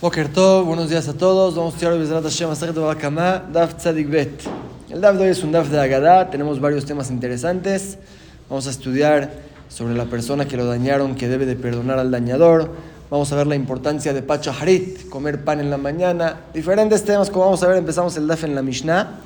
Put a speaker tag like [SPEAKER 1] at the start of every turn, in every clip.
[SPEAKER 1] Boker Tov, buenos días a todos. Vamos a estudiar Bezrat Hashem Masachet Barakama, Daf Tzadik Bet. El Daf de hoy es un Daf de Agadá, tenemos varios temas interesantes. Vamos a estudiar sobre la persona que lo dañaron, que debe de perdonar al dañador. Vamos a ver la importancia de Pachaharit, comer pan en la mañana. Diferentes temas, como vamos a ver, empezamos el Daf en la Mishnah,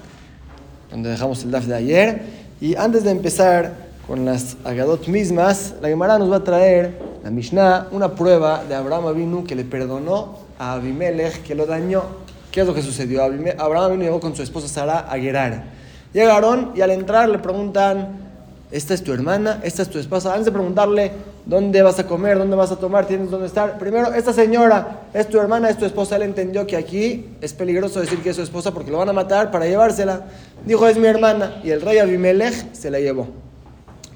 [SPEAKER 1] donde dejamos el Daf de ayer. Y antes de empezar con las Agadot mismas, la Gemara nos va a traer, la Mishnah, una prueba de Abraham Avinu que le perdonó a Abimelech que lo dañó. ¿Qué es lo que sucedió? Abraham llegó con su esposa Sara a Gerar. Llegaron y al entrar le preguntan, esta es tu hermana, esta es tu esposa. Antes de preguntarle dónde vas a comer, dónde vas a tomar, tienes dónde estar. Primero, esta señora es tu hermana, es tu esposa. Él entendió que aquí es peligroso decir que es su esposa porque lo van a matar para llevársela. Dijo, es mi hermana. Y el rey Abimelech se la llevó.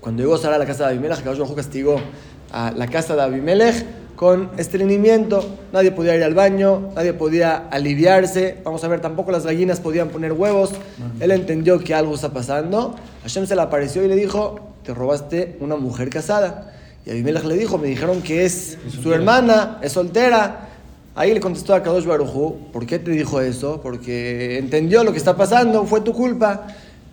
[SPEAKER 1] Cuando llegó Sara a la casa de Abimelech, Caballo castigó a la casa de Abimelech con estreñimiento, nadie podía ir al baño, nadie podía aliviarse, vamos a ver, tampoco las gallinas podían poner huevos, él entendió que algo está pasando, Hashem se le apareció y le dijo, te robaste una mujer casada, y Abimelech le dijo, me dijeron que es su hermana, es soltera, ahí le contestó a Kadosh Barujú, ¿por qué te dijo eso? Porque entendió lo que está pasando, fue tu culpa,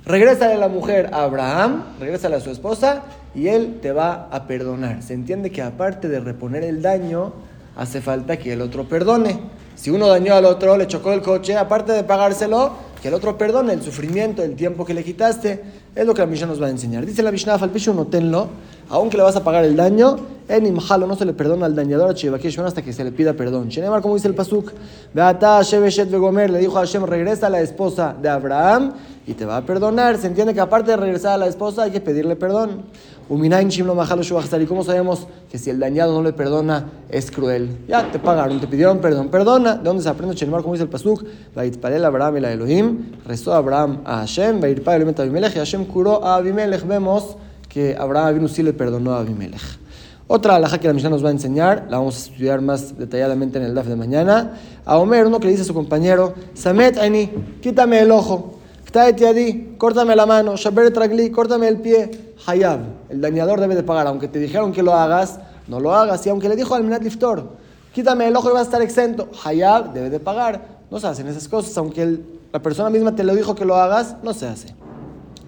[SPEAKER 1] regrésale a la mujer a Abraham, regrésale a su esposa, y Él te va a perdonar. Se entiende que aparte de reponer el daño, hace falta que el otro perdone. Si uno dañó al otro, le chocó el coche, aparte de pagárselo, que el otro perdone el sufrimiento, el tiempo que le quitaste. Es lo que la Mishnah nos va a enseñar. Dice la Mishnah, Falpishu, notenlo, aunque le vas a pagar el daño, en Imhalo no se le perdona al dañador a hasta que se le pida perdón. Shenemar, como dice el Pasuk, Vegomer, le dijo a Hashem, regresa a la esposa de Abraham y te va a perdonar. Se entiende que aparte de regresar a la esposa hay que pedirle perdón. ¿Y cómo sabemos que si el dañado no le perdona es cruel? Ya te pagaron, te pidieron perdón, perdona. ¿De dónde se aprende Shenemar? Como dice el Pasuk, Vaitpalel Abraham la Elohim, rezó Abraham a Hashem, Vaitpalel a Abimelech y Hashem curó a Abimelech. Vemos que Abraham sí le perdonó a Abimelech. Otra alhaja que la Mishnah nos va a enseñar, la vamos a estudiar más detalladamente en el DAF de mañana. A Homer, uno que le dice a su compañero, Samet Aini, quítame el ojo. Adi, córtame la mano. Shaber Tragli, córtame el pie. Hayab, el dañador debe de pagar. Aunque te dijeron que lo hagas, no lo hagas. Y aunque le dijo al Minat Liftor, quítame el ojo y vas a estar exento. Hayab debe de pagar. No se hacen esas cosas. Aunque la persona misma te lo dijo que lo hagas, no se hace.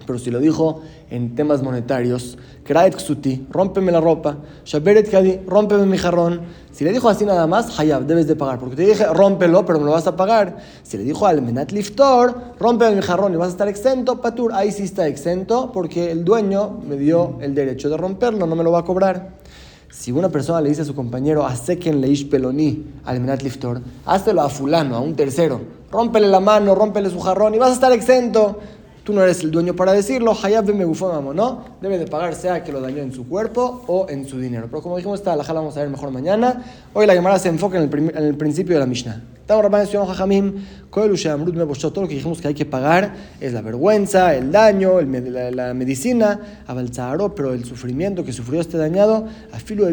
[SPEAKER 1] Pero si lo dijo en temas monetarios, Kraet Ksuti, rómpeme la ropa, Shaberet Kadi, rómpeme mi jarrón. Si le dijo así nada más, Hayab, debes de pagar, porque te dije, rómpelo, pero me lo vas a pagar. Si le dijo al Menat Liftor, rómpeme mi jarrón y vas a estar exento, Patur, ahí sí está exento, porque el dueño me dio el derecho de romperlo, no me lo va a cobrar. Si una persona le dice a su compañero, Aseken leish peloni al Menat Liftor, háztelo a fulano, a un tercero, rómpele la mano, rómpele su jarrón y vas a estar exento. Tú no eres el dueño para decirlo. Hayab me ¿no? Debe de pagar sea que lo dañó en su cuerpo o en su dinero. Pero como dijimos, esta la vamos a ver mejor mañana. Hoy la llamada se enfoca en el, en el principio de la Mishnah. Todo lo que dijimos que hay que pagar es la vergüenza, el daño, el, la, medicina, pero el sufrimiento que sufrió este dañado, afilo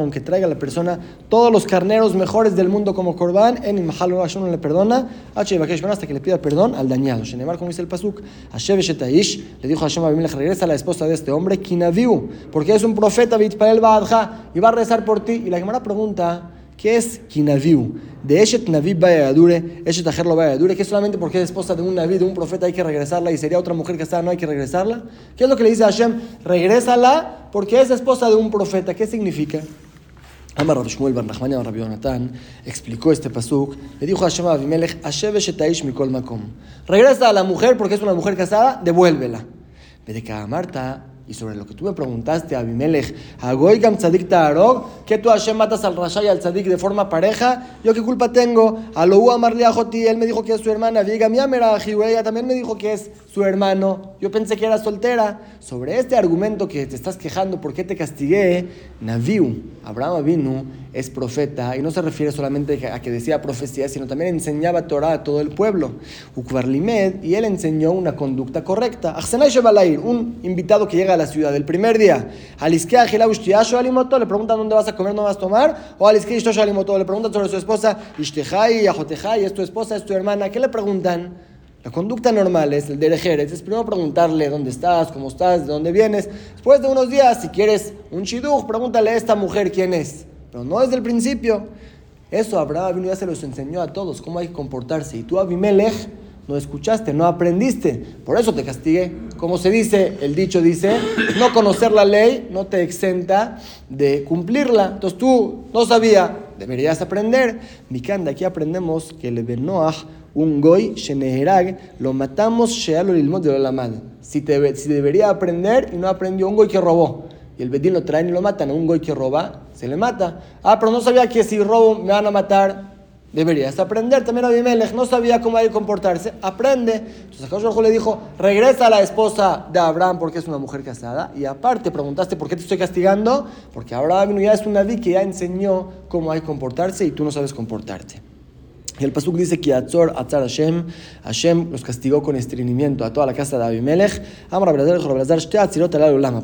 [SPEAKER 1] aunque traiga a la persona todos los carneros mejores del mundo como Corban, en Mahalo no le perdona, hasta que le pida perdón al dañado. Shenemar, como dice el Pasuk, le dijo a Hashem Abimelech, regresa a la esposa de este hombre, porque es un profeta, y va a rezar por ti. Y la Gemara pregunta, ¿Qué es Kinaviu? De Eshet Navi Bayadure, Eshet Ajerlo Bayadure, que solamente porque es esposa de un Naví, de un profeta, hay que regresarla y sería otra mujer que está, no hay que regresarla. ¿Qué es lo que le dice a Hashem? Regrésala porque es esposa de un profeta. ¿Qué significa? Amar Rav Shmuel Bar Nachmania Bar Yonatan explicó este pasuk. Le dijo a Hashem a Abimelech, Hashem Shetaish Mikol Makom. Regresa a la mujer porque es una mujer casada, devuélvela. Vede Marta y sobre lo que tú me preguntaste, Abimelech, Agoigam Tzadik Ta'arog, que tú Hashem matas al Rasha y al Tzadik de forma pareja, ¿yo qué culpa tengo? A lo Amarli Joti, él me dijo que es su hermana, Viga Miamera ella también me dijo que es su hermano, yo pensé que era soltera. Sobre este argumento que te estás quejando, ¿por qué te castigué? Naviu, Abraham Avinu, es profeta y no se refiere solamente a que decía profecía, sino también enseñaba Torah a todo el pueblo. Ukvarlimed, y él enseñó una conducta correcta. un invitado que llega a la ciudad el primer día, le preguntan dónde vas a comer, no vas a tomar, o le preguntan sobre su esposa, es tu esposa, es tu hermana, ¿qué le preguntan? La conducta normal es el de es primero preguntarle dónde estás, cómo estás, de dónde vienes. Después de unos días, si quieres un shidduch, pregúntale a esta mujer quién es pero no desde el principio. Eso Abraham ya se los enseñó a todos, cómo hay que comportarse. Y tú, Abimelech, no escuchaste, no aprendiste. Por eso te castigué. Como se dice, el dicho dice, no conocer la ley no te exenta de cumplirla. Entonces tú no sabías, deberías aprender. Mikanda, aquí aprendemos que el Benoah, un goy, sheneherag, lo matamos, shealo lilmod de la Si, te, si debería aprender y no aprendió un goy que robó. Y el bedín lo traen y lo matan. Un goy que roba, se le mata. Ah, pero no sabía que si robo me van a matar. Deberías aprender. También Abimelech no sabía cómo hay que comportarse. Aprende. Entonces Akash le dijo, regresa a la esposa de Abraham porque es una mujer casada. Y aparte preguntaste, ¿por qué te estoy castigando? Porque Abraham ya es un Naví que ya enseñó cómo hay que comportarse y tú no sabes comportarte. Y el Pasuk dice que Atzar Hashem, Hashem los castigó con estreñimiento a toda la casa de Abimelech. Amar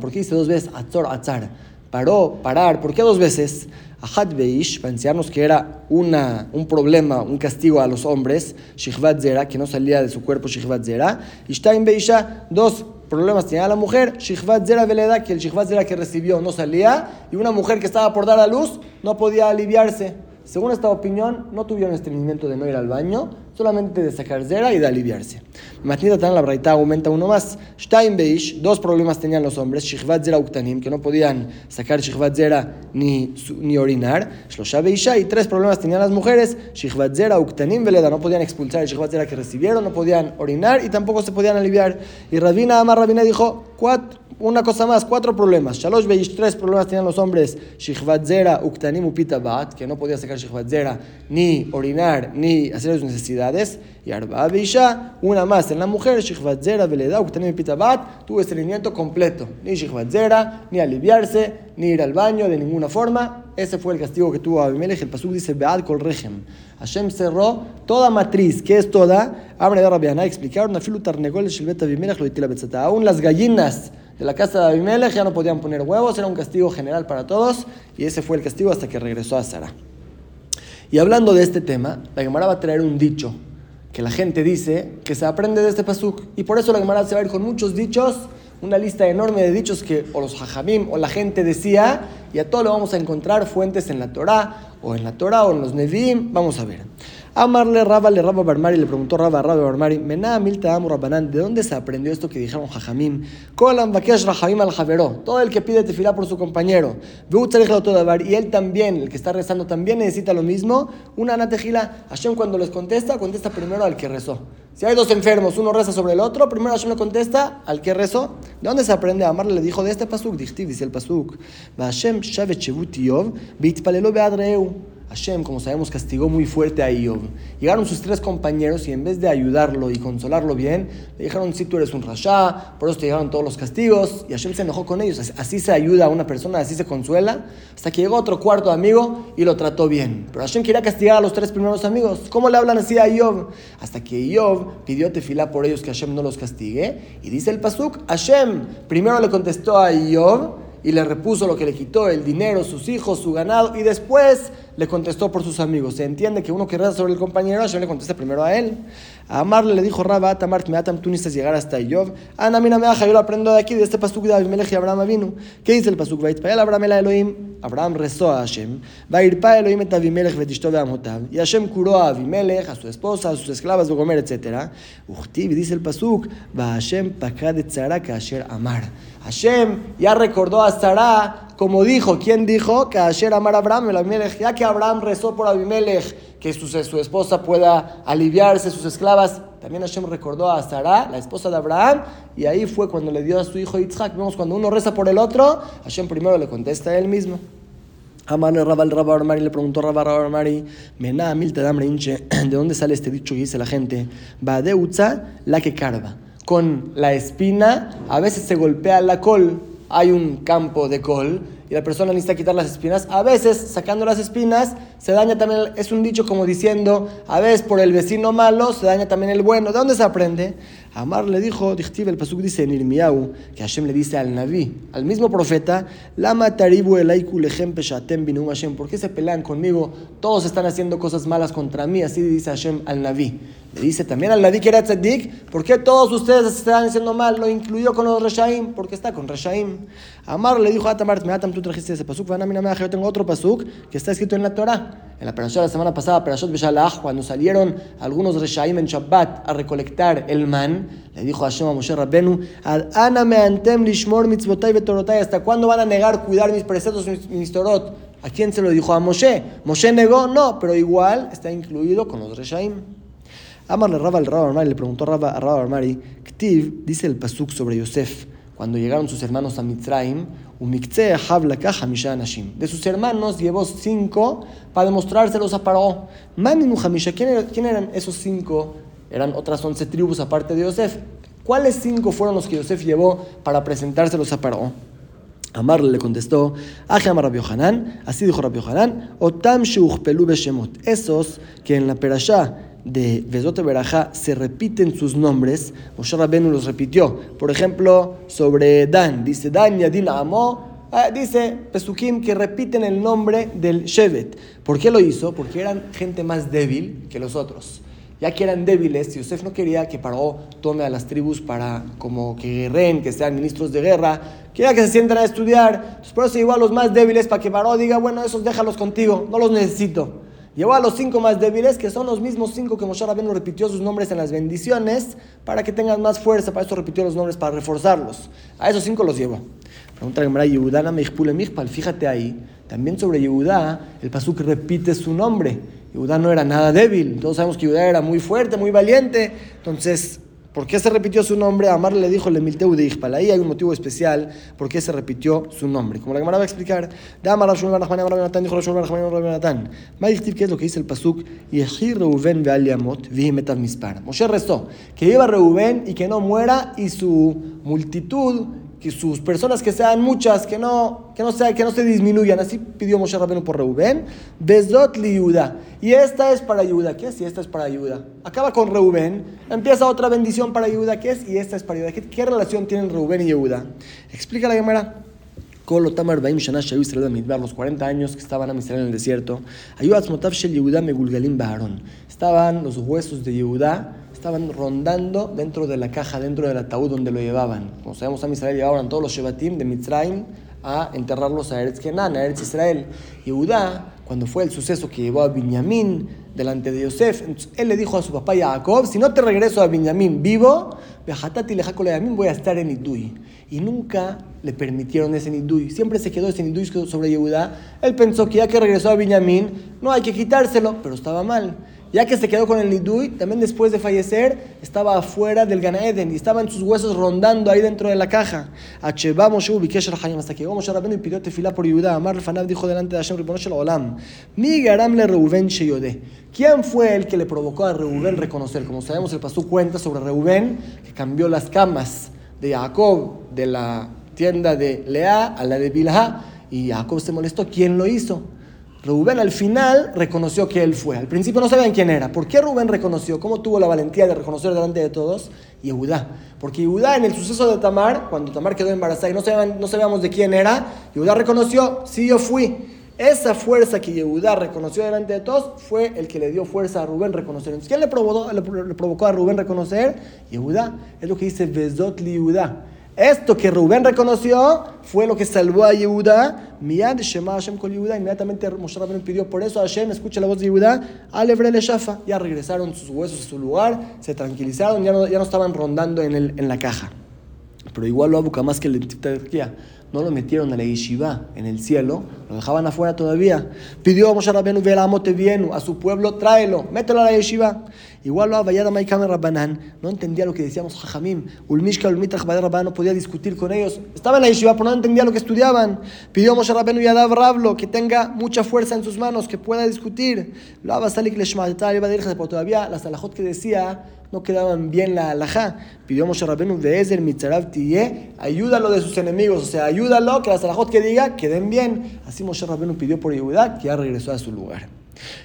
[SPEAKER 1] ¿Por qué dice dos veces Atzor Atzar? Paró, parar. ¿Por qué dos veces? Ahad Beish, para enseñarnos que era una, un problema, un castigo a los hombres, Shihvat Zera, que no salía de su cuerpo Shihvat Zera, y Shtaim Beisha, dos problemas tenía la mujer, Shihvat Zera Veleda, que el Shihvat Zera que recibió no salía, y una mujer que estaba por dar a luz no podía aliviarse. Según esta opinión, no tuvieron estreñimiento de no ir al baño, solamente de sacar zera y de aliviarse. Matnita tan la braita aumenta uno más. Steinbeish, dos problemas tenían los hombres, Shichvat zera uktanim, que no podían sacar Shichvat zera ni, ni orinar. Shlosha y tres problemas tenían las mujeres, Shichvat zera uktanim veleda, no podían expulsar el Shichvat zera que recibieron, no podían orinar y tampoco se podían aliviar. Y Rabina Amar Rabina dijo, cuatro una cosa más, cuatro problemas. Shalosh Beish, tres problemas tenían los hombres. Shichvat Uktanim Upitabat, que no podía sacar Shichvat Zera, ni orinar, ni hacer sus necesidades. Y Arba Beisha, una más en la mujer, Shichvat Zera, Veleda, Uktanim Upitabat, tuvo estreñimiento completo. Ni Shichvat Zera, ni aliviarse, ni ir al baño de ninguna forma. Ese fue el castigo que tuvo Abimelech. El Pasuk dice, Bead Kol Regem. Hashem cerró toda matriz, que es toda. Abre de Rabiana, explicaron, Afilu Tarnegol, Shilbet Abimelech, lo Aún las gallinas de la casa de Abimelech ya no podían poner huevos, era un castigo general para todos y ese fue el castigo hasta que regresó a Sara. Y hablando de este tema, la Gemara va a traer un dicho que la gente dice que se aprende de este pasuk y por eso la Gemara se va a ir con muchos dichos, una lista enorme de dichos que o los hajamim o la gente decía y a todo lo vamos a encontrar fuentes en la Torah o en la Torah o en los Nevi'im, vamos a ver. Amarle Rabba le Rabba Barmari le preguntó Rabba Rabba Barmari, Mená Milta Amu Rabbanán, ¿de dónde se aprendió esto que dijeron Jajamim? Kolam Bakesh Rahamim al Javeró, todo el que pide tefilá por su compañero, y él también, el que está rezando, también necesita lo mismo. Una anatejila, Hashem cuando les contesta, contesta primero al que rezó. Si hay dos enfermos, uno reza sobre el otro, primero Hashem le contesta al que rezó. ¿De dónde se aprende? Amarle le dijo de este pasuk, dice el pasuk, Hashem Shavet Shevut Yov, Bitpalelo Beadreu. Hashem, como sabemos, castigó muy fuerte a Job. Llegaron sus tres compañeros y en vez de ayudarlo y consolarlo bien, le dijeron, si tú eres un rasha, por eso te llegaron todos los castigos. Y Hashem se enojó con ellos. Así se ayuda a una persona, así se consuela. Hasta que llegó otro cuarto amigo y lo trató bien. Pero Hashem quería castigar a los tres primeros amigos. ¿Cómo le hablan así a Job? Hasta que Job pidió tefilá por ellos que Hashem no los castigue. Y dice el Pasuk, Hashem primero le contestó a Job y le repuso lo que le quitó, el dinero, sus hijos, su ganado, y después le contestó por sus amigos. Se entiende que uno que reza sobre el compañero, Hashem le contesta primero a él. A Amarle le dijo, Rabba, Tamart, Meatam, tú necesitas llegar hasta Yov. Ana, mina, meaja, yo lo aprendo de aquí, de este pasuk de Abimelech y Abraham vino. ¿Qué dice el pasuk? el Abraham el Elohim. Abraham rezó a Hashem. Va a ir pa Elohim et Abimelech vetishto veamotav. Y Hashem curó a Abimelech, a su esposa, a sus esclavas de comer, etc. Uchtiv, dice el pasuk, va Hashem pakad et zara kasher amar. Hashem ya recordó a Sarah, como dijo, ¿quién dijo? Que Hashem amar Abraham, el Abimelech, ya que Abraham rezó por Abimelech, que su, su, esposa pueda aliviarse, sus esclavas, también Hashem recordó a Sarah, la esposa de Abraham, y ahí fue cuando le dio a su hijo Yitzhak. Vemos cuando uno reza por el otro, Hashem primero le contesta a él mismo. Rabal Rabba Mari le preguntó Rabba Rabba Mari, Mená Milta ¿de dónde sale este dicho que dice la gente? De la que carva con la espina, a veces se golpea la col, hay un campo de col y la persona necesita quitar las espinas. A veces, sacando las espinas, se daña también, es un dicho como diciendo, a veces por el vecino malo se daña también el bueno. ¿De dónde se aprende? Amar le dijo, el Pasuk dice en Irmiau, que Hashem le dice al Naví, al mismo profeta, Lama taribu binum Hashem, ¿por qué se pelean conmigo? Todos están haciendo cosas malas contra mí, así dice Hashem al Naví. Le dice también al Ladí que era ¿por qué todos ustedes están haciendo mal? Lo incluyó con los Reshaim, porque está con Reshaim. Amar le dijo a Tamar, Atam, tú trajiste ese pasuk, yo tengo otro pasuk que está escrito en la Torah. En la perashá de la semana pasada, Perashot Beshalach, cuando salieron algunos Reshaim en Shabbat a recolectar el man, le dijo a Hashem a Moshe Rabbenu, Ana me antem lishmor mitzvotay vetorotai, ¿hasta cuándo van a negar cuidar mis preceptos, mis, mis torot? ¿A quién se lo dijo? A Moshe. Moshe negó, no, pero igual está incluido con los Reshaim. Amarle Rabba al Rabba Armari, le preguntó a Rabba, a Armari, Ktiv dice el pasuk sobre Yosef, cuando llegaron sus hermanos a Mitzrayim, de sus hermanos llevó cinco para demostrárselos a Paró. ¿quién, ¿quién eran esos cinco? Eran otras once tribus aparte de Yosef. ¿Cuáles cinco fueron los que Yosef llevó para presentárselos a Paró? Amar le contestó, Amar así dijo Rabbi Yohanan, Otam Pelu esos que en la perashá de Vezot Berajá se repiten sus nombres, Moshe Rabbeinu los repitió. Por ejemplo, sobre Dan, dice Dan Yadin Amo, ah, dice Pesukim que repiten el nombre del Shevet. ¿Por qué lo hizo? Porque eran gente más débil que los otros. Ya que eran débiles, Yosef no quería que Paró tome a las tribus para como que guerren, que sean ministros de guerra, quería que se sienten a estudiar. Entonces por eso llevó a los más débiles para que Paró diga, bueno, esos déjalos contigo, no los necesito. Llevó a los cinco más débiles, que son los mismos cinco que Moshe Rabbeinu repitió sus nombres en las bendiciones, para que tengan más fuerza. Para eso repitió los nombres, para reforzarlos. A esos cinco los llevó. Pregunta Gemara, Yehudá fíjate ahí. También sobre Yehudá, el Pasuk repite su nombre. Yehudá no era nada débil. Todos sabemos que Yehudá era muy fuerte, muy valiente. Entonces, ¿Por qué se repitió su nombre? Amar le dijo le milteu de Ahí hay un motivo especial por qué se repitió su nombre. Como la Gemara va a explicar, ¿qué es lo que dice el pasuk? Moshe rezó que iba Reuben y que no muera y su multitud que sus personas que sean muchas, que no, que no, sea, que no se disminuyan. Así pidió Moshe Rabenu por Reubén. Bezot li Y esta es para Yuda. ¿Qué es? Y esta es para Yuda. Acaba con Reubén. Empieza otra bendición para Yuda. ¿Qué es? Y esta es para Yuda. ¿Qué, relación tienen Reubén y Yehuda? Explica la Gemara. Tamar Baim Shana los 40 años que estaban a Israel en el desierto. Estaban los huesos de Yehuda estaban rondando dentro de la caja, dentro del ataúd donde lo llevaban. Como sabemos, a Israel llevaban todos los Shevatim de Mitzrayim a enterrarlos a Eretz Kenan, a Eretz Israel. Y Judá, cuando fue el suceso que llevó a Binyamin delante de Yosef, él le dijo a su papá Jacob, si no te regreso a Binyamin vivo, voy a estar en Idui. Y nunca le permitieron ese Nidui. Siempre se quedó ese Nidui sobre Yehudá. Él pensó que ya que regresó a Binyamin, no hay que quitárselo, pero estaba mal. Ya que se quedó con el Nidui, también después de fallecer, estaba afuera del Gan Eden y estaban sus huesos rondando ahí dentro de la caja. Hasta que llegó Moshe Rabbeinu y pidió tefilá por Yudá. Amar Fanab dijo delante de Hashem, Ribono Shel Olam, Mi garam le Reuben Sheyode. ¿Quién fue el que le provocó a Reuben reconocer? Como sabemos, el pasú cuenta sobre Reuben, que cambió las camas de Jacob, de la tienda de Lea a la de Bilha, y Jacob se molestó. ¿Quién lo hizo? Rubén al final reconoció que él fue. Al principio no sabían quién era. ¿Por qué Rubén reconoció? ¿Cómo tuvo la valentía de reconocer delante de todos? Yehudá. Porque Yehudá en el suceso de Tamar, cuando Tamar quedó embarazada y no sabíamos, no sabíamos de quién era, Yehudá reconoció, sí yo fui. Esa fuerza que Yehudá reconoció delante de todos fue el que le dio fuerza a Rubén reconocer. Entonces, ¿quién le provocó, le provocó a Rubén reconocer? Yehudá. Es lo que dice Vezot li Yehudá. Esto que Rubén reconoció fue lo que salvó a Yehuda. Miad Shema Hashem con Yehuda. Inmediatamente Moshe Rabbeinu pidió por eso Hashem, escucha la voz de Yehuda. Alebre le Shafa. Ya regresaron sus huesos a su lugar, se tranquilizaron, ya no, ya no estaban rondando en, el, en la caja. Pero igual lo busca más que el no lo metieron a la yeshiva en el cielo, lo dejaban afuera todavía. Pidió a Moshe Rabbeinu, vienu, a su pueblo, tráelo, mételo a la yeshiva. Igual lo Abayada Maikame Rabbanan, no entendía lo que decíamos Jajamim. Ulmishka, Ulmitrach, Rabban no podía discutir con ellos. Estaba en la yeshiva, pero no entendía lo que estudiaban. Pidió a Moshe Rabbeinu Yadav Rablo, que tenga mucha fuerza en sus manos, que pueda discutir. Lo Abasalik Leshmatetar, iba a pero todavía las alajot que decía no quedaban bien la alajá. Pidió Moshe Rabbeinu, Veezer Mitzarav Tiye, ayúdalo de sus enemigos, o sea, ayúdalo, que las alajot que diga queden bien. Así Moshe Rabbeinu pidió por Yehuda, que ya regresó a su lugar.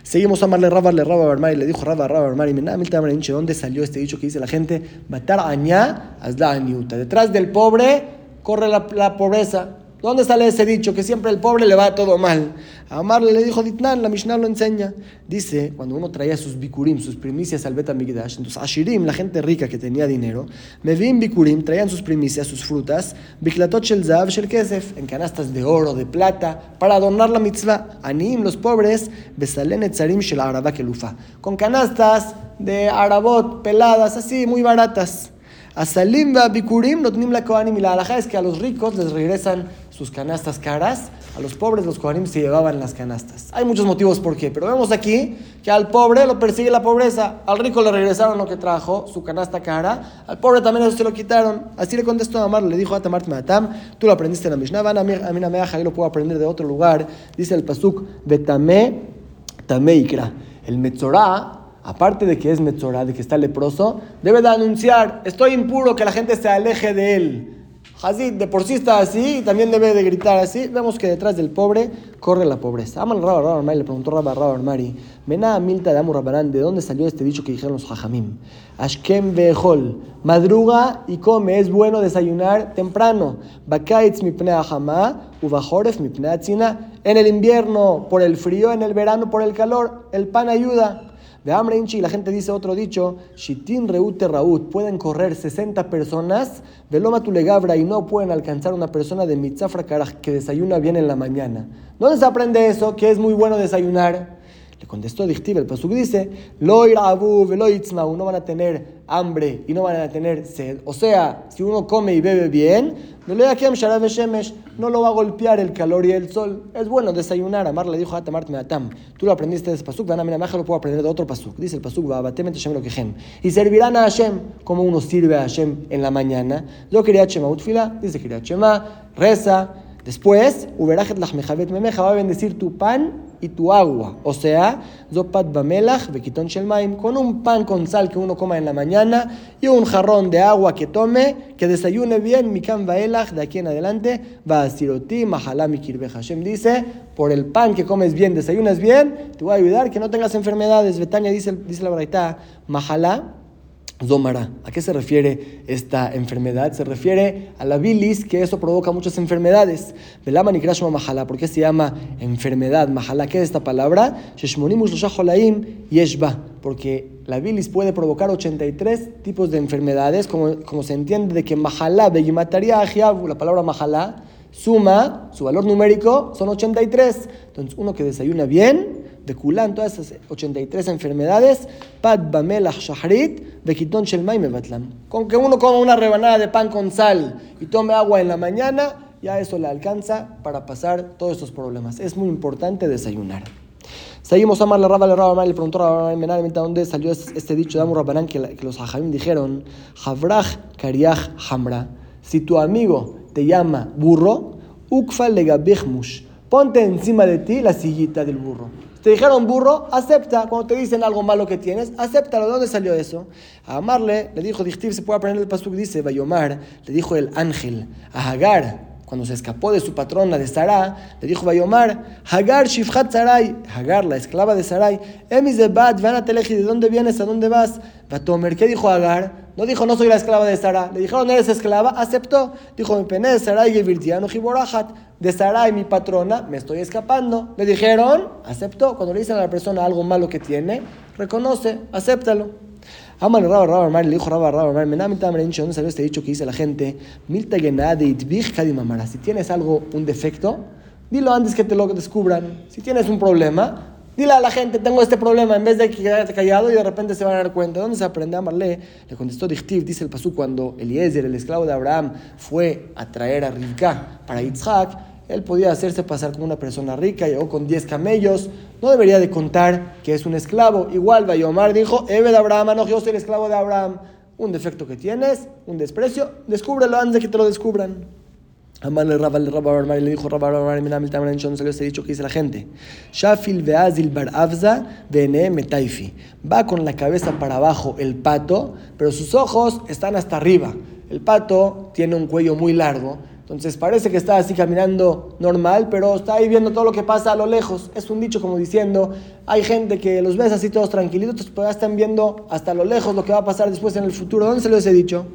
[SPEAKER 1] Seguimos a amarle Rabba, le Rabba Barmari, le dijo Rabba, Rabba Barmari, ¿dónde salió este dicho que dice la gente? Batar añá, aniuta. Detrás del pobre corre la, la pobreza. ¿Dónde sale ese dicho? Que siempre el pobre le va todo mal. A Amarle le dijo Ditnan, la Mishnah lo enseña. Dice, cuando uno traía sus bikurim, sus primicias al Betamigdash, entonces Ashirim, la gente rica que tenía dinero, me vi en bikurim, traían sus primicias, sus frutas, biklatot shel zav shel kesef, en canastas de oro, de plata, para adornar la mitzvah. Anim, los pobres, besalen etzarim shel araba kelufa, con canastas de arabot, peladas, así, muy baratas. A Salim Bikurim no la la es que a los ricos les regresan sus canastas caras, a los pobres los Kohanim se llevaban las canastas. Hay muchos motivos por qué, pero vemos aquí que al pobre lo persigue la pobreza, al rico le regresaron lo que trajo, su canasta cara, al pobre también eso se lo quitaron. Así le contestó a Amar, le dijo a Tamart Matam, tú lo aprendiste en la Mishnah, van a mí, a mí lo puedo aprender de otro lugar. Dice el Pasuk, Betame, Tameikra. El Metzorah aparte de que es Metzorah, de que está leproso, debe de anunciar, estoy impuro, que la gente se aleje de él. Hazid de por sí está así y también debe de gritar así. Vemos que detrás del pobre corre la pobreza. Aman Rabba Rabba le preguntó Rabba Rabba Mari, Mená Milta de Amur ¿de dónde salió este dicho que dijeron los Jajamim? Ashkem Behol, madruga y come, es bueno desayunar temprano. Bakaitz mipne ahama, uvahoref mipne En el invierno por el frío, en el verano por el calor, el pan ayuda. De hambre hinchi, la gente dice otro dicho, Shitin reute raut, pueden correr 60 personas, veloma tu legabra y no pueden alcanzar una persona de mitzafra que desayuna bien en la mañana. ¿Dónde se aprende eso? Que es muy bueno desayunar. Le contestó Dichtiv, el Pasuk dice, lo irabu, velo no van a tener hambre y no van a tener sed. O sea, si uno come y bebe bien, no lo va a golpear el calor y el sol. Es bueno desayunar. Amar le dijo a Tamart Meatam. Tú lo aprendiste de ese pasuk, van a lo puedo aprender de otro pasuk. Dice el pasuk, lo que Y servirán a Hashem como uno sirve a Hashem en la mañana. Yo quería Shema Utfila, dice quería Shema, reza. Después, Uberajet Lachmejavet Memeja va a bendecir tu pan y tu agua. O sea, zopat bamelach bekiton shelmaim, con un pan con sal que uno coma en la mañana y un jarrón de agua que tome, que desayune bien, mikan baelach, de aquí en adelante, va siroti, mahalami kirbe Hashem dice, por el pan que comes bien, desayunas bien, te voy a ayudar que no tengas enfermedades. Betania dice, dice la verdad, mahalá Zomara. ¿A qué se refiere esta enfermedad? Se refiere a la bilis, que eso provoca muchas enfermedades. Velaman y Mahala. ¿Por qué se llama enfermedad? Mahala, ¿qué es esta palabra? Yeshba. Porque la bilis puede provocar 83 tipos de enfermedades, como, como se entiende de que Mahala, mataría la palabra Mahala, suma, su valor numérico son 83. Entonces, uno que desayuna bien, de Kulan, todas esas 83 enfermedades, Pad Bamelach Shahrit, Bekiton Shelmai Mebatlam. Con que uno coma una rebanada de pan con sal y tome agua en la mañana, ya eso le alcanza para pasar todos estos problemas. Es muy importante desayunar. Seguimos a la Rabba, la Rabba, le preguntó a Rabba dónde salió este dicho de Amur Rabbanán que, los Hajamim dijeron, Havrach Kariach Hamra, si tu amigo te llama burro, Ukfa Legabechmush, ponte encima de ti la sillita del burro. Te dijeron burro, acepta. Cuando te dicen algo malo que tienes, acéptalo. ¿De dónde salió eso? A Amarle le dijo, Dichtiv, se puede aprender el pasuk, dice, Bayomar, le dijo el ángel, a Hagar, cuando se escapó de su patrona de Sará, le dijo Bayomar, Hagar Shifhat Sarai, Hagar, la esclava de Sarai, Emis de Bat, ¿de dónde vienes? ¿A dónde vas? Batomer, ¿qué dijo Hagar? No dijo, no soy la esclava de Sara. Le dijeron, eres esclava, aceptó. Dijo, mi pene de Sarai y Virtiano Jiborajat. De Sarai, mi patrona, me estoy escapando. Le dijeron, aceptó. Cuando le dicen a la persona algo malo que tiene, reconoce, acéptalo. Aman Rabba Rabba Mar, le dijo Rabba Rabba Mar, Menamita Marencho, ¿dónde salió este dicho que dice la gente? Milta Genade Itvich Kadimamara. Si tienes algo, un defecto, dilo antes que te lo descubran. Si tienes un problema, Dile a la gente, tengo este problema, en vez de quedarte callado y de repente se van a dar cuenta. ¿Dónde se aprende a amarle? Le contestó Dichtiv, dice el Pasú, cuando Eliezer, el esclavo de Abraham, fue a traer a Rivka para Yitzhak, él podía hacerse pasar como una persona rica, llegó con 10 camellos, no debería de contar que es un esclavo. Igual Bayomar dijo, Eve de Abraham, no, yo soy el esclavo de Abraham. Un defecto que tienes, un desprecio, descúbrelo antes de que te lo descubran. Amarle Rabba le Rabba Barmar le dijo Rabba Barmar mira mil tamaño no salió este dicho que dice la gente. Shafil veazil bar avza bene metaifi. Va con la cabeza para abajo el pato, pero sus ojos están hasta arriba. El pato tiene un cuello muy largo, Entonces parece que está así caminando normal, pero está ahí viendo todo lo que pasa a lo lejos. Es un dicho como diciendo, hay gente que los ves así todos tranquilitos, pero ya están viendo hasta lo lejos lo que va a pasar después en el futuro. ¿Dónde se lo he dicho?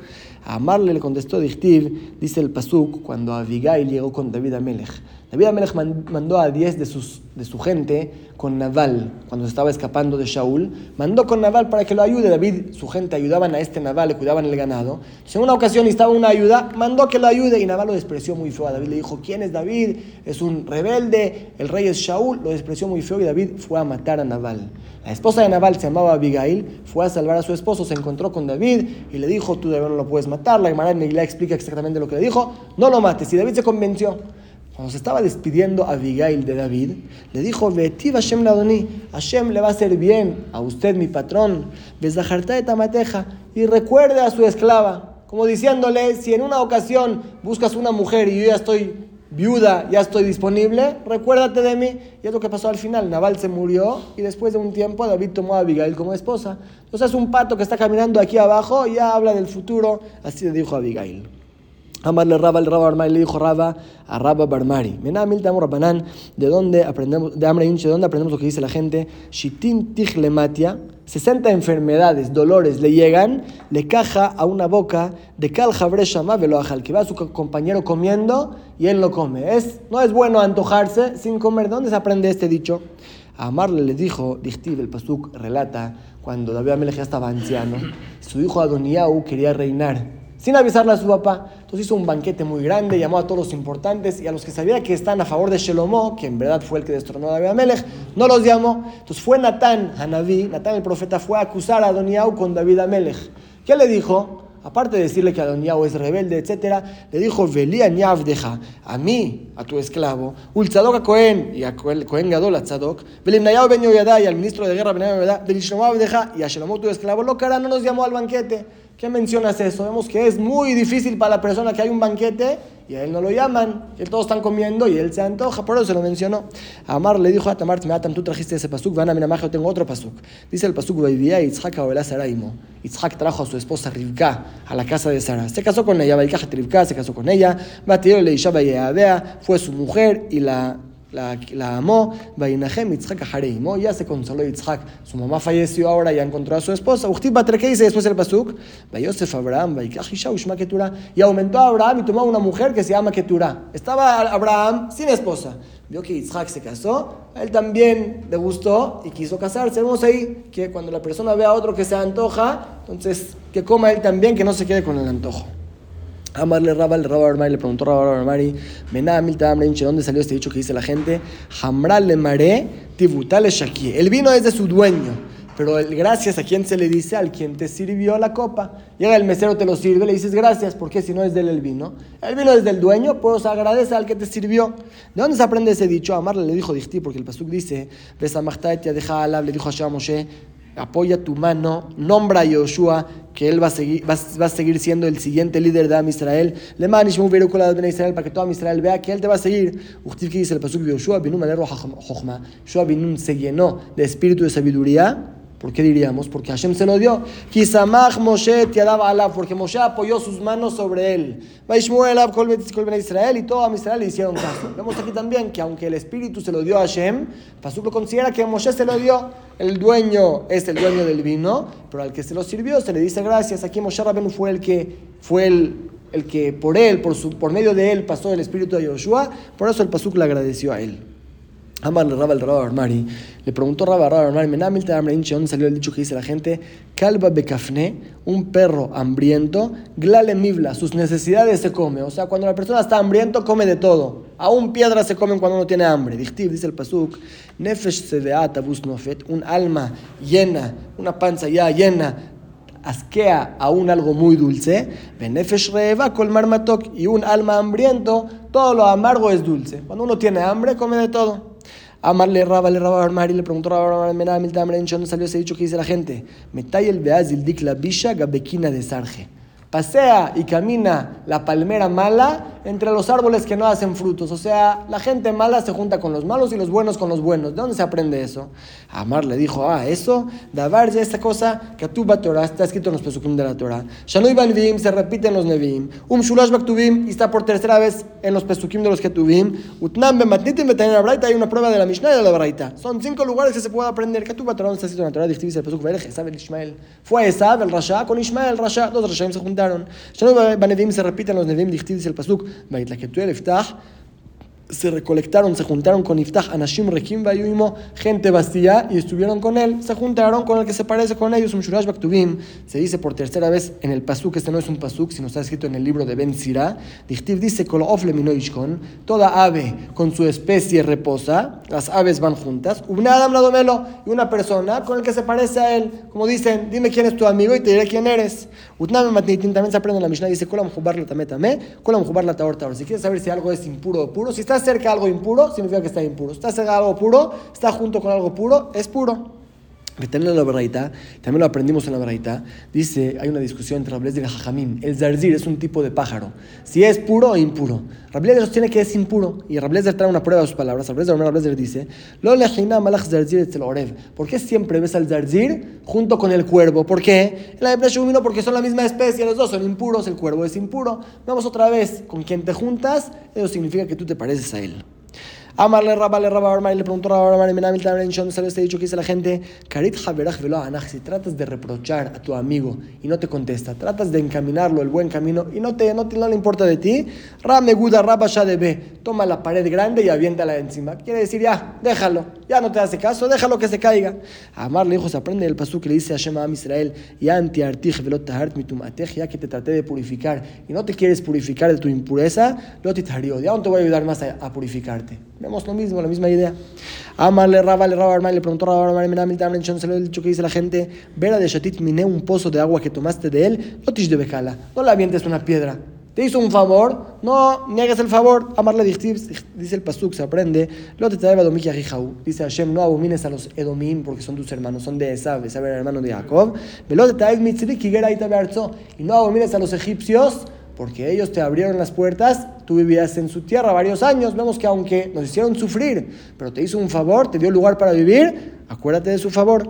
[SPEAKER 1] A le contestó Dichtiv, dice el Pasuk, cuando Abigail llegó con David Amelech. David Amelech mandó a 10 de, su gente con Naval, cuando se estaba escapando de Shaul, mandó con Naval para que lo ayude. David, su gente ayudaban a este Naval, le cuidaban el ganado. en una ocasión necesitaba una ayuda, mandó que lo ayude y Naval lo despreció muy feo. A David le dijo, ¿quién es David? Es un rebelde, el rey es Shaul, lo despreció muy feo y David fue a matar a Naval. La esposa de Naval se llamaba Abigail, fue a salvar a su esposo, se encontró con David y le dijo, tú de no lo puedes matar. La Gemara en explica exactamente lo que le dijo, no lo mates. Y David se convenció. Cuando se estaba despidiendo Abigail de David, le dijo, Vetiv Hashem Ladoni, Hashem le va a hacer bien a usted, mi patrón, Tamateja, y recuerde a su esclava, como diciéndole, si en una ocasión buscas una mujer y yo ya estoy viuda, ya estoy disponible, recuérdate de mí. Y es lo que pasó al final, Naval se murió y después de un tiempo David tomó a Abigail como esposa. Entonces es un pato que está caminando aquí abajo y ya habla del futuro, así le dijo Abigail. Amarle Raba, el Raba Barmari le dijo Raba a Raba Barmari. Menamil Tamo Rabanán, ¿de dónde aprendemos, de Amra ¿de dónde aprendemos lo que dice la gente? Shitin Tiglematia, 60 enfermedades, dolores le llegan, le caja a una boca de Kal Jabreshama Veloajal, que va a su compañero comiendo y él no come. Es, no es bueno antojarse sin comer. ¿De dónde se aprende este dicho? A Amarle le dijo, Dichtiv, el Pasuk relata, cuando David Amelech ya estaba anciano, su hijo Adoniau quería reinar sin avisarle a su papá. Entonces hizo un banquete muy grande, llamó a todos los importantes y a los que sabía que están a favor de Shelomó, que en verdad fue el que destronó a David Amelech, no los llamó. Entonces fue Natán, Hanabí, Natán el profeta, fue a acusar a Adoniau con David Amelech. ¿Qué le dijo? Aparte de decirle que Adoniau es rebelde, etc., le dijo, Velía deja a mí, a tu esclavo, Ulzadok a Cohen, y a Cohen Gadol a Tzadok, Belimnayao ben Yoyadá, y al ministro de guerra ben Yoyadá, y a Shelomó tu esclavo, lo cara no nos llamó al banquete. ¿Qué mencionas eso? Vemos que es muy difícil para la persona que hay un banquete y a él no lo llaman, que todos están comiendo y él se antoja, por eso se lo mencionó. Amar le dijo a Tamar, tú trajiste ese pasuk, van a mirar yo tengo otro pasuk. Dice el pasuk, Baibía Itzhak a Saraimo. Itzhak trajo a su esposa Rivka a la casa de Sara. Se casó con ella, Rivka se casó con ella, Batiel le fue su mujer y la la, la amó, Vainahem Yitzhak Ahareimo, ya se consoló Yitzhak, su mamá falleció ahora, ya encontró a su esposa, Uchtiv ¿qué dice después el Pasuk? Vayosef Abraham, Ushma Ketura, y aumentó a Abraham y tomó una mujer que se llama Ketura. Estaba Abraham sin esposa, vio que Yitzhak se casó, a él también le gustó y quiso casarse. Vemos ahí que cuando la persona ve a otro que se antoja, entonces que coma él también, que no se quede con el antojo. Amarle Raba, el Raba Armari le preguntó Raba Armari, ¿dónde salió este dicho que dice la gente? Hamral le maré, tibutale shaki. El vino es de su dueño, pero el gracias a quién se le dice, al quien te sirvió la copa. Llega el mesero, te lo sirve, le dices gracias, porque si no es de él el vino. El vino es del dueño, pues agradece al que te sirvió. ¿De dónde se aprende ese dicho? Amarle le dijo Dichti, porque el Pasuk dice, deja le dijo a Moshe, apoya tu mano, nombra a Yoshua, que él va a seguir, va, a seguir siendo el siguiente líder de Am Israel. Le manishmu de Israel para que todo Am Israel vea que él te va a seguir. Usted que dice el pasuk Yoshua Binun se llenó de espíritu de sabiduría ¿Por qué diríamos? Porque Hashem se lo dio. Kisamach Moshe daba alab, porque Moshe apoyó sus manos sobre él. Vaishmuel kol Israel y todo a Israel le hicieron caso. Vemos aquí también que aunque el espíritu se lo dio a Hashem, Pasuk lo considera que Moshe se lo dio. El dueño es el dueño del vino, pero al que se lo sirvió se le dice gracias. Aquí Moshe Rabenu fue el que fue el, el que por él, por, su, por medio de él pasó el espíritu de Yoshua, por eso el Pasuk le agradeció a él. Amar le Raba el Raba Armari, le preguntó Raba Raba Armari, Menamil te ¿dónde salió el dicho que dice la gente? Calva becafne, un perro hambriento, glale mibla, sus necesidades se come. O sea, cuando la persona está hambriento, come de todo. Aún piedras se comen cuando uno tiene hambre. Dichtiv, dice el Pasuk, Nefesh seveat abus nofet, un alma llena, una panza ya llena, asquea aún algo muy dulce, Benefesh reva colmar matok, y un alma hambriento, todo lo amargo es dulce. Cuando uno tiene hambre, come de todo. Amarle Raba, le Raba Armari, le preguntó Raba Armari, ¿dónde salió ese dicho que dice la gente? Metay el Beazil dik la bisha gabekina de sarje. Pasea y camina la palmera mala entre los árboles que no hacen frutos. O sea, la gente mala se junta con los malos y los buenos con los buenos. ¿De dónde se aprende eso? Amar le dijo, ah, eso, Dabar ya esta cosa, que tu Torah, está escrito en los pesukim de la Torah. Shanui Banvim se repite en los Nevim. Um Shulash Baktubim, y está por tercera vvez en los pesukim de los Ketuvim. Utnam Bematnitim Betayin Braita, hay una prueba de la Mishnah y de la Braita. Son cinco lugares que se puede aprender. Que tu Torah, está escrito en la Torah, dice el pesuk. Fue Esab, el Rasha, con Ishmael, el Rasha, dos Rashaim se juntaron. Shanui Banevim se repiten los Nevim, dice el pasuk, Baitlaketuel Iftach se recolectaron, se juntaron con Iftach, Anashim, Rekim, Bayuimo, gente vacía, y estuvieron con él, se juntaron con el que se parece con ellos, un Shurash Baktubim, se dice por tercera vez en el Pasuk, este no es un Pasuk, sino está escrito en el libro de Ben Sira, Dichtiv dice, Kolofle toda ave con su especie reposa, las aves van juntas, Ubnadam Ladomelo, y una persona con el que se parece a él, como dicen, dime quién es tu amigo y te diré quién eres. Utnam Matnitin también se aprende en la Mishnah, dice, Kolam Jubar la Tametame, Kolam Jubar la Taor Taor. Si quieres saber si algo es impuro o puro, si está cerca de algo impuro, significa que está impuro. Está cerca de algo puro, está junto con algo puro, es puro. También la Baraita, también lo aprendimos en la Baraita, dice, hay una discusión entre Rablez y Jajamim. El zarzir es un tipo de pájaro, si es puro o impuro. Rablez sostiene que es impuro, y Rablez trae una prueba de sus palabras. Rablez dice, Lo malach zarzir. ¿Por qué siempre ves al zarzir junto con el cuervo? ¿Por qué? La vino porque son la misma especie, los dos son impuros, el cuervo es impuro. Vamos otra vez, con quien te juntas, eso significa que tú te pareces a él. Amarle Rabba, le Rabba Armari, le preguntó Rabba Armari, Menamil Tamren salió este dicho que dice la gente, Karit Haberach Velo Anach, si tratas de reprochar a tu amigo y no te contesta, tratas de encaminarlo el buen camino y no, te, no, te, no le importa de ti, Rame Guda Rabba Shadebe, toma la pared grande y aviéntala encima. Quiere decir, ya, déjalo, ya no te hace caso, déjalo que se caiga. Amarle, hijo, aprende el pasú que le dice a Shema Am Israel, ya anti artij velot tahart ya que te traté de purificar y no te quieres purificar de tu impureza, lo te ya no te voy a ayudar más a, a purificarte. Vemos lo mismo, la misma idea. Amarle Raba, le Raba Armai, le preguntó a Raba Armai, Menamil Tamren Shon, se lo he dicho que dice la gente, Vera de Shatit miné un pozo de agua que tomaste de él, no tish de becala, no le avientes una piedra. Te hizo un favor, no niegues el favor. Amarle dice el Pasuk, se aprende. Lo te trae Dice Hashem, no abomines a los Edomim porque son tus hermanos, son de Esab, Esab era hermano de Jacob. Velo te trae y no abomines a los egipcios porque ellos te abrieron las puertas, tú vivías en su tierra varios años, vemos que aunque nos hicieron sufrir, pero te hizo un favor, te dio lugar para vivir, acuérdate de su favor.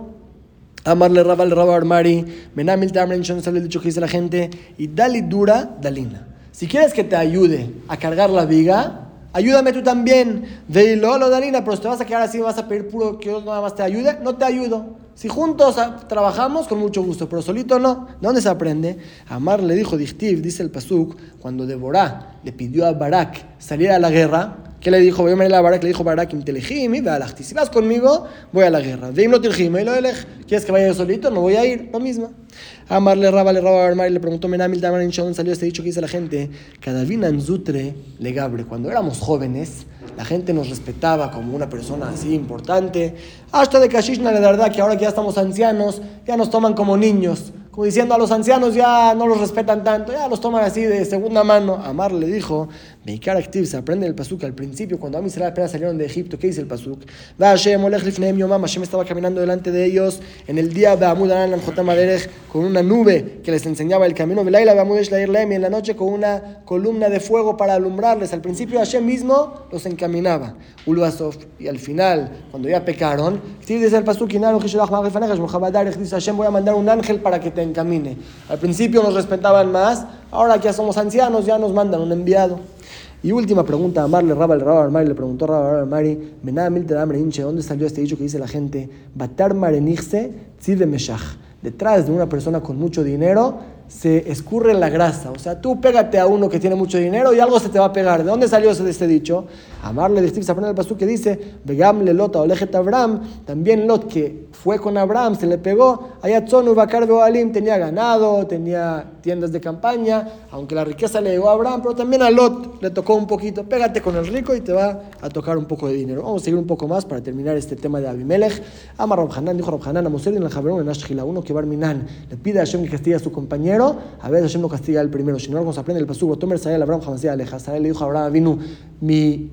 [SPEAKER 1] Amarle Rabal Rabal Armari, Menamil Tamren Shon sale el dicho que dice la gente, y dali dura, dalina. Si quieres que te ayude a cargar la viga, ayúdame tú también. De lo dalina, pero si te vas a quedar así, vas a pedir puro que yo nada más te ayude, no te ayudo. Si juntos trabajamos, con mucho gusto, pero solito no. ¿De dónde se aprende? Amar le dijo Dichtiv, dice el Pasuk, cuando Deborah le pidió a Barak salir a la guerra, ¿qué le dijo? Voy a Barak, le dijo Barak, si vas conmigo, voy a la guerra. ¿Quieres que vaya yo solito? No voy a ir, lo mismo. Amarle Raba, le Raba Armar y le preguntó Menamil Tamarin Shon, salió este dicho que dice la gente, cada Zutre le gabre. Cuando éramos jóvenes, la gente nos respetaba como una persona así importante. Hasta de Kashishna, la verdad que ahora que ya estamos ancianos, ya nos toman como niños. Como diciendo a los ancianos ya no los respetan tanto, ya los toman así de segunda mano. Amar le dijo, Meikar Activ se aprende el pasuk al principio, cuando a mí apenas salieron de Egipto, ¿qué dice el pasuk? Hashem estaba caminando delante de ellos en el día de Amud con una nube que les enseñaba el camino, y en la noche con una columna de fuego para alumbrarles. Al principio Hashem mismo los encaminaba. Y al final, cuando ya pecaron, dice el pasuk, dice Hashem, voy a mandar un ángel para que te encamine. Al principio nos respetaban más, ahora que ya somos ancianos, ya nos mandan un enviado. Y última pregunta, Amarle Raba el Raba Mari le preguntó Raba Mari, ¿dónde salió este dicho que dice la gente? Batar Marenigse de Meshach. Detrás de una persona con mucho dinero se escurre la grasa. O sea, tú pégate a uno que tiene mucho dinero y algo se te va a pegar. ¿De dónde salió este dicho? Amarle de Steve el pasú que dice, Begam le Lot a Abraham, también Lot que fue con Abraham, se le pegó, Ayatzonu Bakar Alim tenía ganado, tenía tiendas de campaña, aunque la riqueza le llegó a Abraham, pero también a Lot le tocó un poquito, pégate con el rico y te va a tocar un poco de dinero. Vamos a seguir un poco más para terminar este tema de Abimelech. Amar Hanan, dijo Hanan a Mosel en el Javerón en Ashkila, uno que Barminan le pide a Hashem que castigue a su compañero, a veces Hashem no castiga al primero, si no, se aprende el pasú, Tomer Sayal Abraham Hamasía Aleja, le dijo a Abraham, vino mi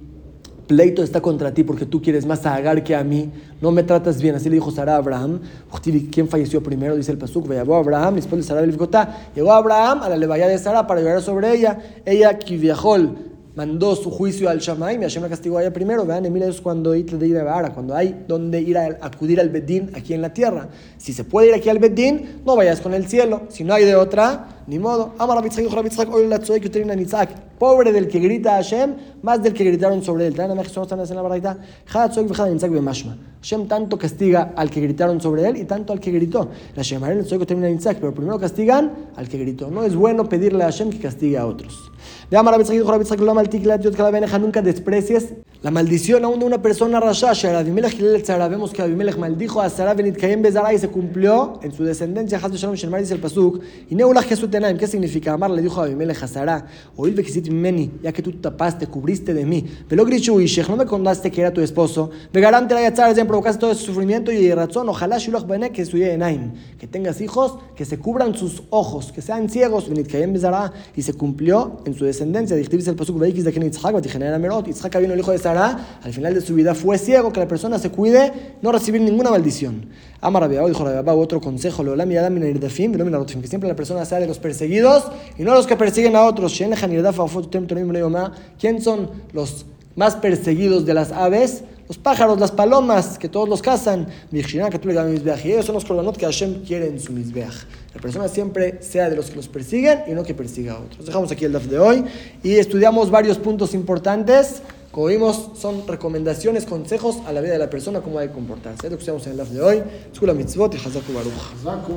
[SPEAKER 1] pleito está contra ti porque tú quieres más a Agar que a mí, no me tratas bien. Así le dijo Sara a Abraham. ¿Quién falleció primero? Dice el Pasuk. Llegó Abraham, después de Sara Llegó Abraham a la levaya de Sara para llorar sobre ella. Ella, viajó mandó su juicio al Shamaim y Hashem la castigó a ella primero. Vean, Emilio, es cuando cuando hay donde ir a acudir al Bedín aquí en la tierra. Si se puede ir aquí al Bedín, no vayas con el cielo. Si no hay de otra, ni modo. Pobre del que grita a Hashem, más del que gritaron sobre él. Hashem tanto castiga al que gritaron sobre él y tanto al que gritó. Pero primero castigan al que gritó. No es bueno pedirle a Hashem que castigue a otros. Nunca desprecies la maldición aún de una persona rasha. Vemos que Abimelech maldijo a Sarah y se cumplió en su descendencia. dice el Pasuk. Y ¿Qué significa? Amar le dijo a Abimelech a Sarah. Oíd meni, ya que tú tapaste, cubriste de mí. Pero no me contaste que era tu esposo. Vegarante la yatzar, provocaste todo ese sufrimiento y razón. Ojalá Shiloh Bene que Que tengas hijos, que se cubran sus ojos, que sean ciegos. Y se cumplió en su descendencia. Dice el Pasuk. Yitzhak vino el hijo de Sarah. Al final de su vida fue ciego. Que la persona se cuide, no recibir ninguna maldición. Amar dijo Rabbi otro consejo, que siempre la persona sea de los perseguidos y no los que persiguen a otros. ¿Quién son los más perseguidos de las aves? Los pájaros, las palomas, que todos los cazan. Y ellos son los korbanot que Hashem quiere en su misbeach. La persona siempre sea de los que los persiguen y no que persiga a otros. Dejamos aquí el daf de hoy y estudiamos varios puntos importantes. Como vimos, son recomendaciones, consejos a la vida de la persona, cómo hay que comportarse. Lo que en el daf de hoy. Mitzvot y Baruch.